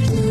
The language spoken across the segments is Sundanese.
Thank you.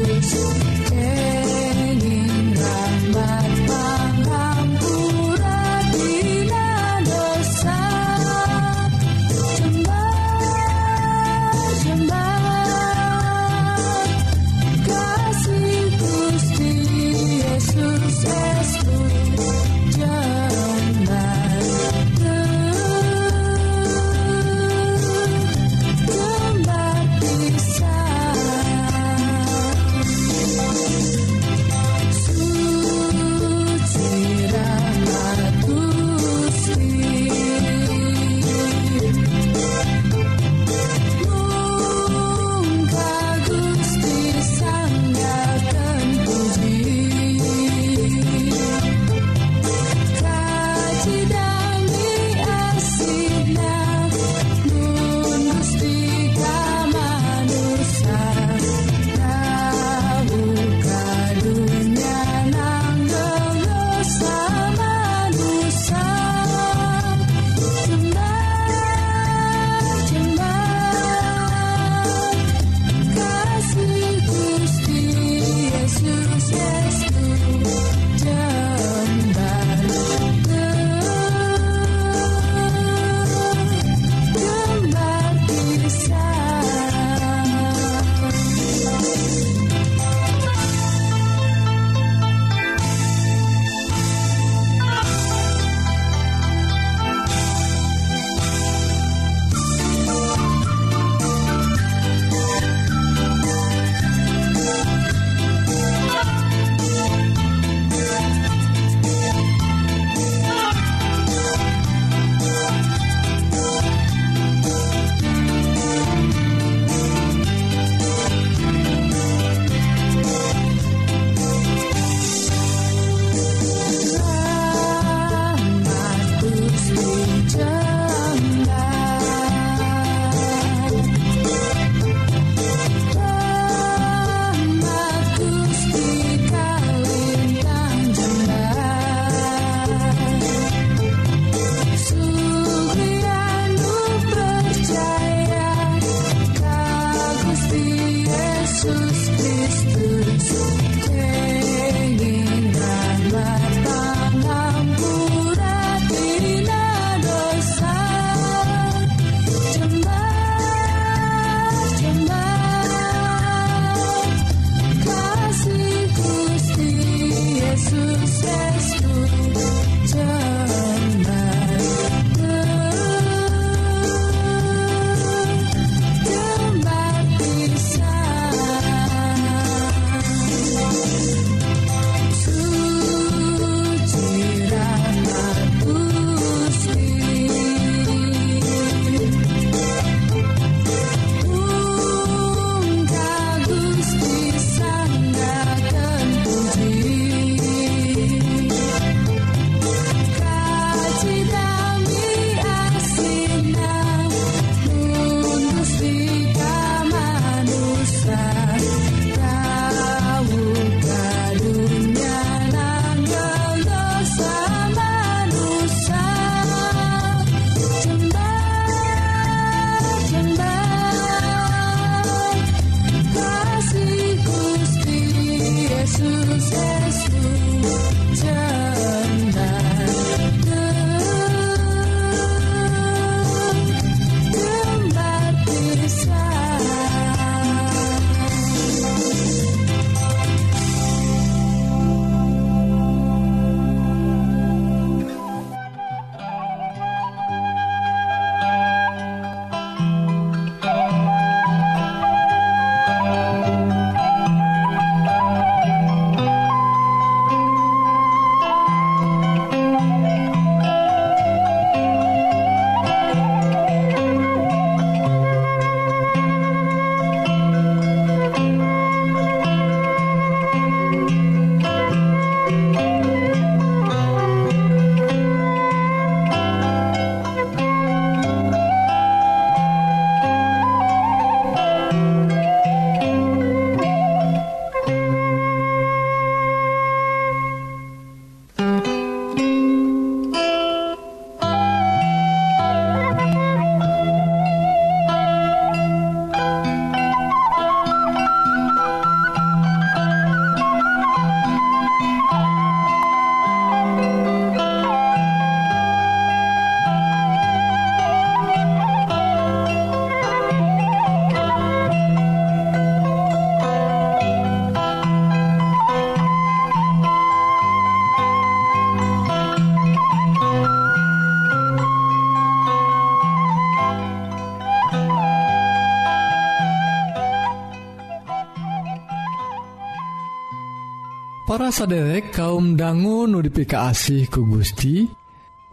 para saderek kaum dangu nudifikasih ku Gusti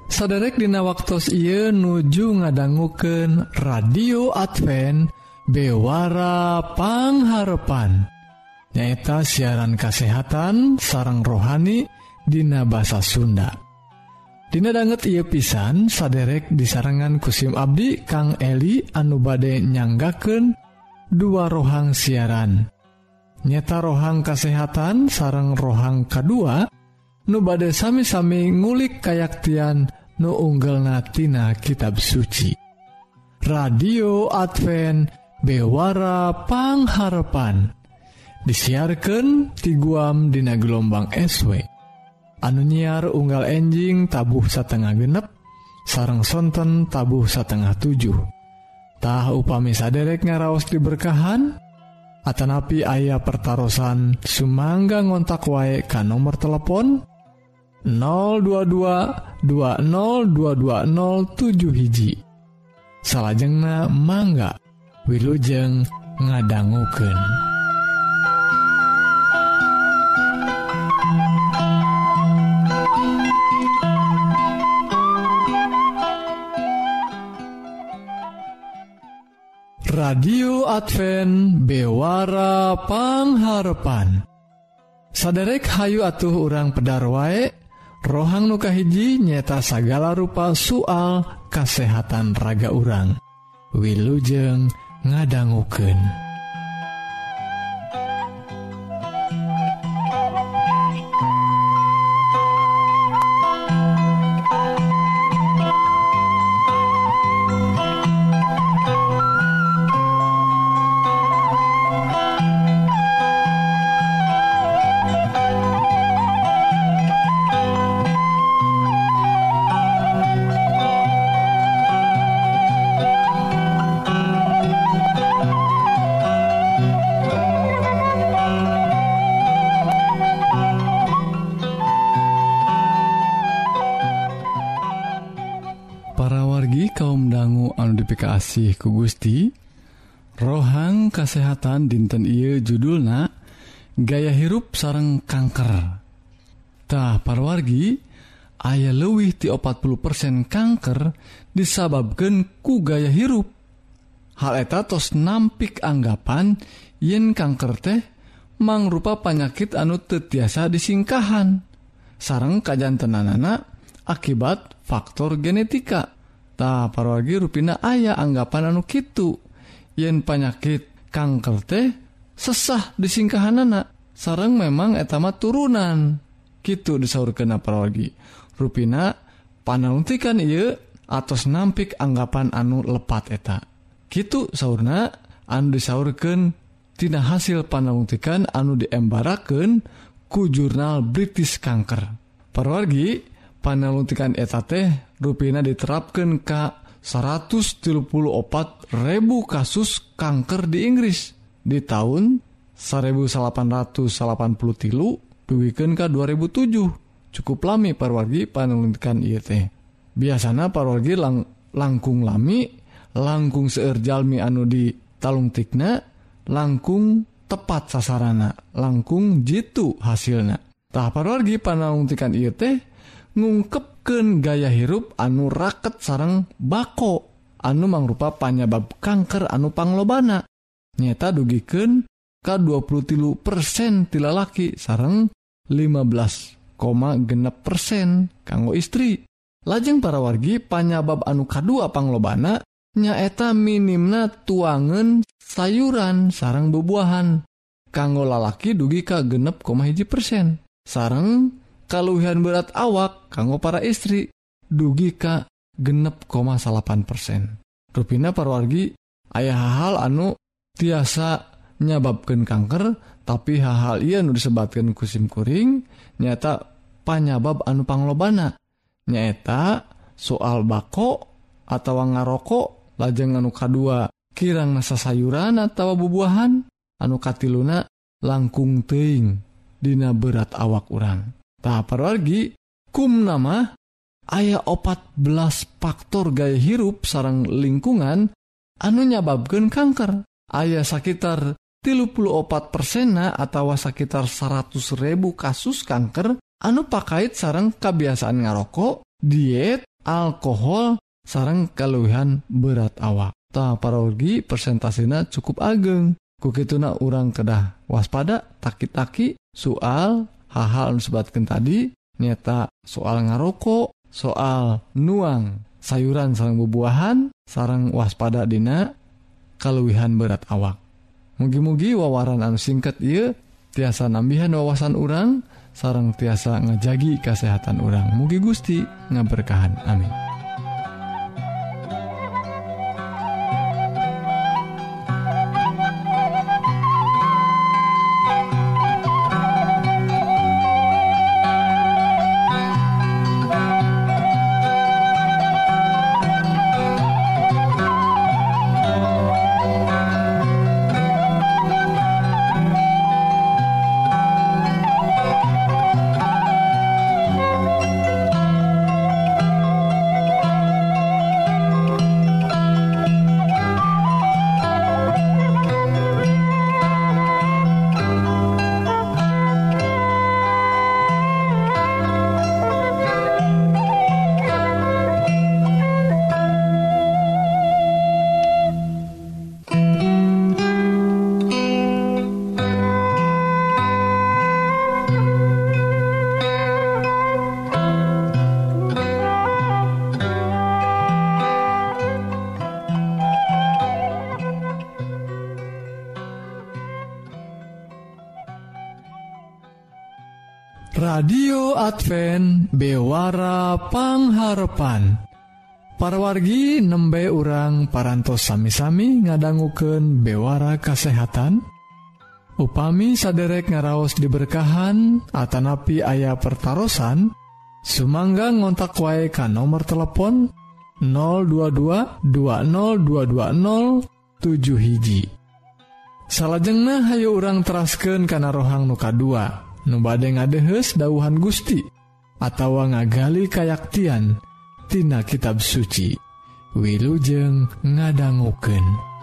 saderekdina waktu Ieu nuju ngadangguken radio Advance bewarapangharpan nyaeta siaran kasehatan sarang rohani Dina bahasa Sunda. Dina banget ia pisan saderek disarangan kusim Abdi Kang Eli anu bade dua rohang siaran. nyata rohang kesehatan sarang rohang kedua nu badai sami-sami ngulik kayaktian nu unggel natina kitab suci. Radio Advent bewara pangharapan disiarkan ti guam dina gelombang SW anu nyiar unggal enjing tabuh satengah genep sarang sonten tabuh satengah 7 tahu upami saderek ngaraos diberkahan Atanapi ayah pertaran Sumangga ngontak wae ka nomor telepon 022 202207 hiji salahjengna mangga Wilujeng ngadangguken. radio Advent bewarapangharpan saderek Hayu atuh urang pedar waek rohang nukahiji nyata sagala rupa soal kesehatan raga urang Wilujeng ngadangguken. kasih ku Gusti rohang kesehatan dinten I judulna gaya hirup sarang kankertah parwargi aya lewih ti 40% kanker disababkan ku gaya hirup. Hal eta tos nampik anggapan yen kanker teh mangrupa panyakit anu tetiasa disingkahan. Sarang kajantenanana akibat faktor genetika. Tah parwagi ruina ayah anggapan anu Kitu. Yen panyakit kanker teh sesah disingkahan anak sarang memang etama turunan. Gitu disaur kena parwagi ruina panuntikan ia atas nampik anggapan anu lepat eta. Gitu sauna anu disaurkentina hasil panuntikan anu diembaraken ku jurnal British kanker. Parwargi paneluntikan eta teh ruina diterapkan Ka 134.000 kasus kanker di Inggris. Di tahun 1880 tilu duwiken ka 2007 cukup lami parwargi paneluntikan IET biasanya parwargi lang langkung lami langkung seerjalmi anu di talung tikna langkung tepat sasarana langkung jitu hasilnya tak parwargi paneluntikan IET ngungkepken gaya hirup anu raket sarang bako. Anu mangrupa panyabab kanker anu panglobana. Nyata dugiken ka 20 tilu persen tilalaki sarang 15, genep persen kanggo istri. Lajeng para wargi panyabab anu K2 panglobana nyaeta minimna tuangan sayuran sarang bebuahan kanggo lalaki dugi ka genep koma hiji persen sarang kaluhan berat awak kanggo para istri dugi ka genep koma salapan persen. Rupina parwargi ayah hal anu tiasa nyababkan kanker tapi hal-hal ia nu disebatkan kusim kuring nyata panyabab anu panglobana. Nyaeta soal bako atau ngarokok lajeng anu kadua kirang nasa sayuran atau bubuahan anu katiluna langkung teing dina berat awak urang. Tah parwargi kum nama ayah opat belas faktor gaya hirup sarang lingkungan anu nyababkan kanker. Ayah sekitar tilu puluh opat persena atau sekitar 100 ribu kasus kanker anu pakait sarang kebiasaan ngarokok diet alkohol sarang keluhan berat awak. Ta parologi persentasena cukup ageng. Kukituna orang kedah waspada taki-taki soal hal-hal sebatkan tadi nyata soal ngarokok soal nuang sayuran sarang bubuahan sarang waspada dina kaluwihan berat awak. Mugi-mugi wawaran anu singkat ia tiasa nambihan wawasan urang sarang tiasa ngejagi kesehatan orang mugi Gusti ngaberkahan. Amin. Advent bewara para parwargi nembe urang parantos sami-sami ngadangguken bewara kasehatan. Upami saderek ngaraos diberkahan Atanapi ayah pertaran Sumangga ngontak wae ka nomor telepon 022 20220 hiji. Salahjengnah hayo urang terasken kana rohang nuka 2 nu bade ngadehes dauhan Gusti atawa ngagali kayaktian tina kitab suci wilujeng ngadangguken.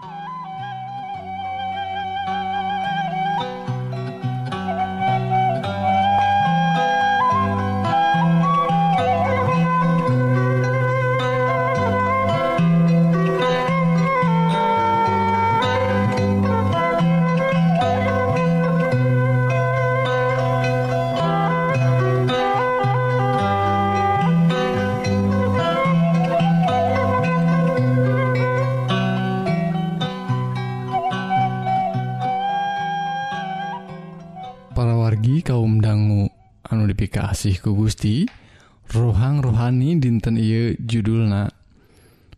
rohang rohani dinten Ieu judulna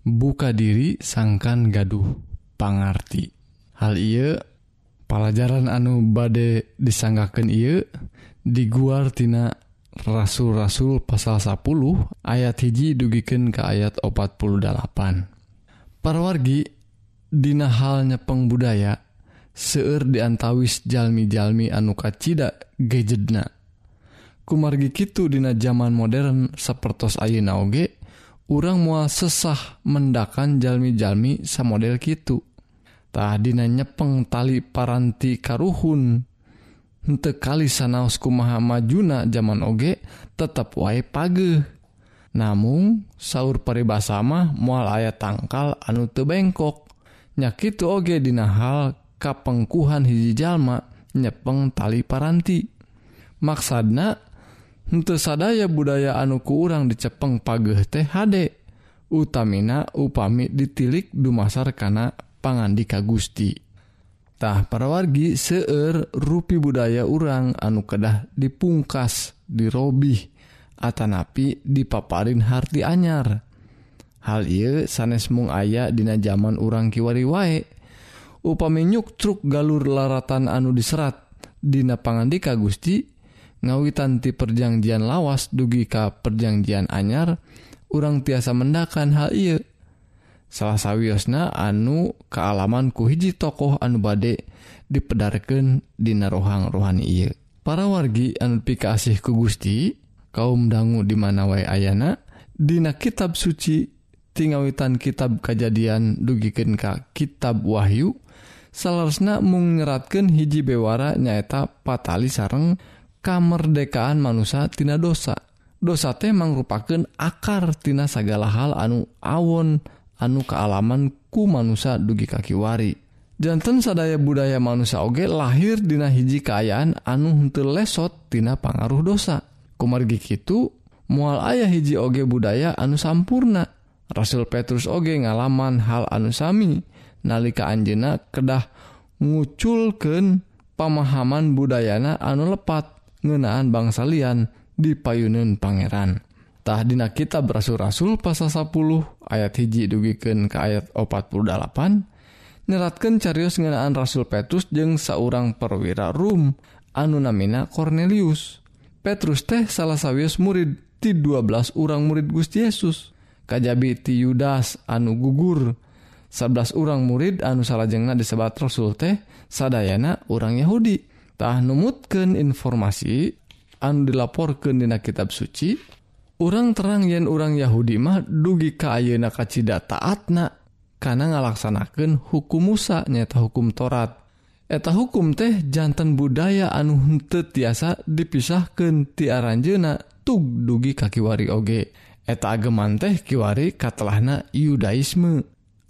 buka diri sangkan gaduh pangarti. Hal ia pelajaran anu bade disanggaken ia diguartina rasul-rasul pasal 10 ayat hiji dugiken ke ayat 48 parwargi Dina halnya pengbudaya seueur diantawis jalmi-jalmi anu kacida gejedna. kumargi Kitu dina zaman modern sepertos Ayeuna oge urang mua sesah mendakan jalmi-jalmi sa model Kitutah nyepeng tali paranti karuhun. Hente kali kumaha majuna zaman oge tetap wae page namun sahur peribasama mual ayat tangkal anu te bengkok. Nyakitu oge dina hal kapengkuhan hiji jalma nyepeng tali paranti. Maksana untuk sadaya budaya anuku urang dicepeng pageh teh utamina upami ditilik dumasar kana pangandika Gustitah parawargi seueur rui budaya urang anu kedah dipungkas dirobih Atanapi dipaparin harti anyar. Hal I sanes mung aya dina zaman urang kiwari wae. Upami nyuk truk galur laratan anu diserat Dina pangandika Gusti ngawitan ti perjanjian lawas dugi ka perjanjian anyar urang tiasa mendakan hal iya salah sawwiosna anu kealamanku hiji tokoh anu badek dipedarkan dina rohang rohani iya para wargi anu pikasih ku Gusti kaum dangu di mana wae ayana Dina kitab suci tinggawitan kitab kejadian dugiken ka kitab Wahyu salarsna mengeratkan hiji bewara nyaeta patali sareng kamerdekaan manusia tina dosa. Dosa teh akar akartina segala hal anu awon anu kealamanku manusia dugi kakiwari jantan sadaya budaya manusia oge lahir dina hiji kaayaan anu henteu lesot tina pangaruh dosa. Kumargi kitu mual ayah hiji oge budaya anu sampurna. Rasul Petrus oge ngalaman hal anu sami. Nalika Anjena kedah nguculken pemahaman budayana anu lepat. ngenaan bangsa lian dipayunun Pangerantahhdina kitab rasul rasul pasal 10 ayat hiji dugiken ke ayat 48 nyeratkan carius ngenaan Rasul Petrus jeung seorang perwira Rum anu namina Cornelius. Petrus teh salah sawius murid ti 12 orang murid Gusti Yesus. Kajjabi ti Yudas anu gugur. 11 orang murid anu salahjengnah disebat Rasul teh sadayana orang Yahudi. tah numutkan informasi anu dilaporkan dina kitab suci orang terang yen orang Yahudi mah dugi ka ayeuna kacida taatna karena ngalaksanakan hukum Musa nyata hukum Torat eta hukum teh jantan budaya anu henteu tiasa dipisahkan tiaranjena tug dugi kakiwari oge. Eta ageman teh kiwari katelahna Yudaisme.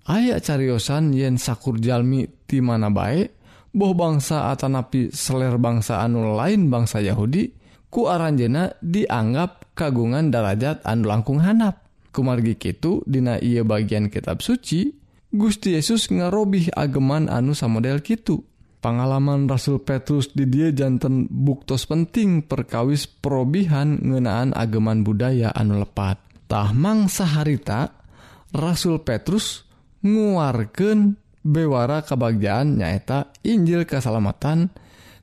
Aya cariyosan yen sakurjalmi ti mana baik boh bangsa Atanapi seler bangsa anu lain bangsa Yahudi ku Aranjena dianggap kagungan darajat anu langkung hanap. Kumargi Kitu Dina ia bagian kitab suci Gusti Yesus ngarobih ageman anu samodel Kitu. Pengalaman Rasul Petrus di dia jantan buktos penting perkawis perobihan ngenaan ageman budaya anu lepat. Tah mangsa harita Rasul Petrus nguarken bewara kebagian nyaeta Injil keselamatan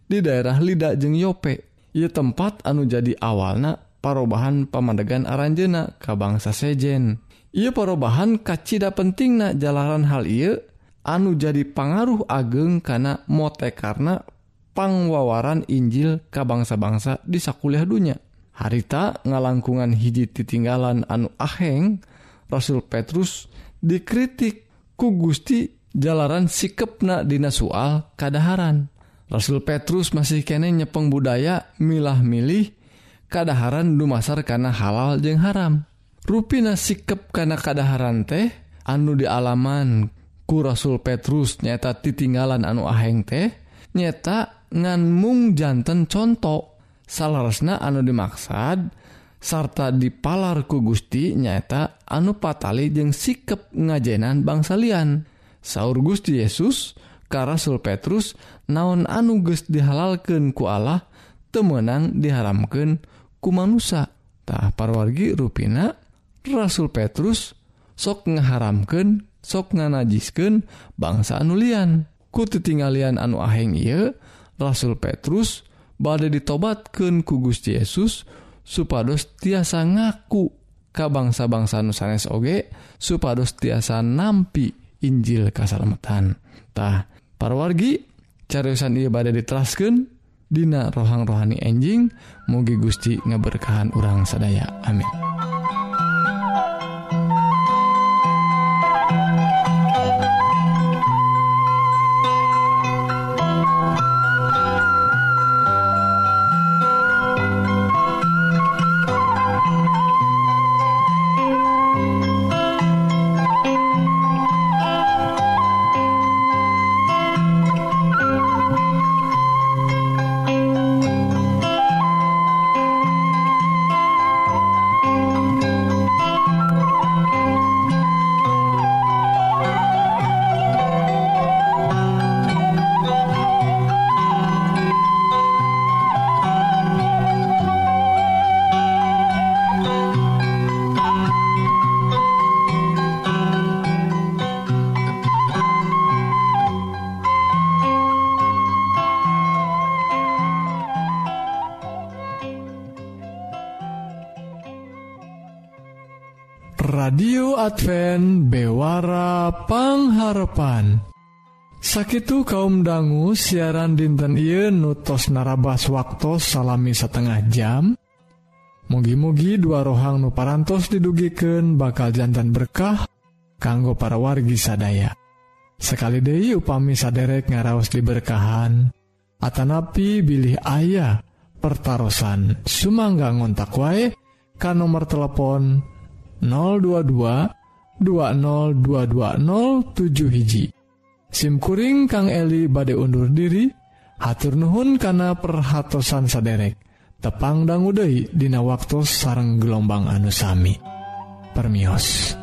di daerah Lida jeng Yope. Ia tempat anu jadi awalna parobahan pemandegan Aranjena ka bangsa sejen. Ia perubahan kacita penting na jalanan hal ia anu jadi pangaruh ageng karena mote karena pangwawaran Injil ka bangsa-bangsa di sakuliah dunya. Harita ngalangkungan hiji titinggalan anu aheng Rasul Petrus dikritik ku Gusti jalanan sikepna dina soal kadaharan. Rasul Petrus masih kene nyepeng budaya milah milih kadaharan dumasar karena halal jeung haram. Rupina sikep karena kadaharan teh anu di alaman ku Rasul Petrus nyata titinggalan anu aheng teh nyata nganmung jantan contoh salarasna anu dimaksad sarta dipalar ku Gusti nyata anu patali jeung sikep ngajenan bangsa lian. Saur Gusti Yesus Karasul Petrus naon anuges dihalalkan ku Allah temenang diharamkan kumanatah parwargi ruina Rasul Petrus sok ngaharamkan sok nganajisken bangsa anulian ku tetinggalian anu aheng ia Rasul Petrus badai ditobatkan ku Gusti Yesus supados tiasa ngaku ka bangsa-bangsa nusanes oge supados tiasa nampi Injil kasalametantah parwargi cariusan ia badai diteraskan Dina rohang rohani enjing mugi Gusti ngeberkahan urang sadaya. Amin. Advent bewara pengharapan Sakitu kaum dangu siaran dinten Ieu nutos narabas waktu salami setengah jam. Mugi-mugi dua rohang nuparantos didugiken bakal jantan berkah kanggo para wargi sadaya. Sekali Dehi upami saderek ngaraos diberkahan Atanapi bilih ayah pertaran Sumangga ngontak wae kan nomor telepon 022 202207 hiji. SIMkuring Kang Eli bade undur diri hatur Nuhun kana perhatsan saderek. Tepang dangguudai Dina waktu sarang gelombang anusami permios.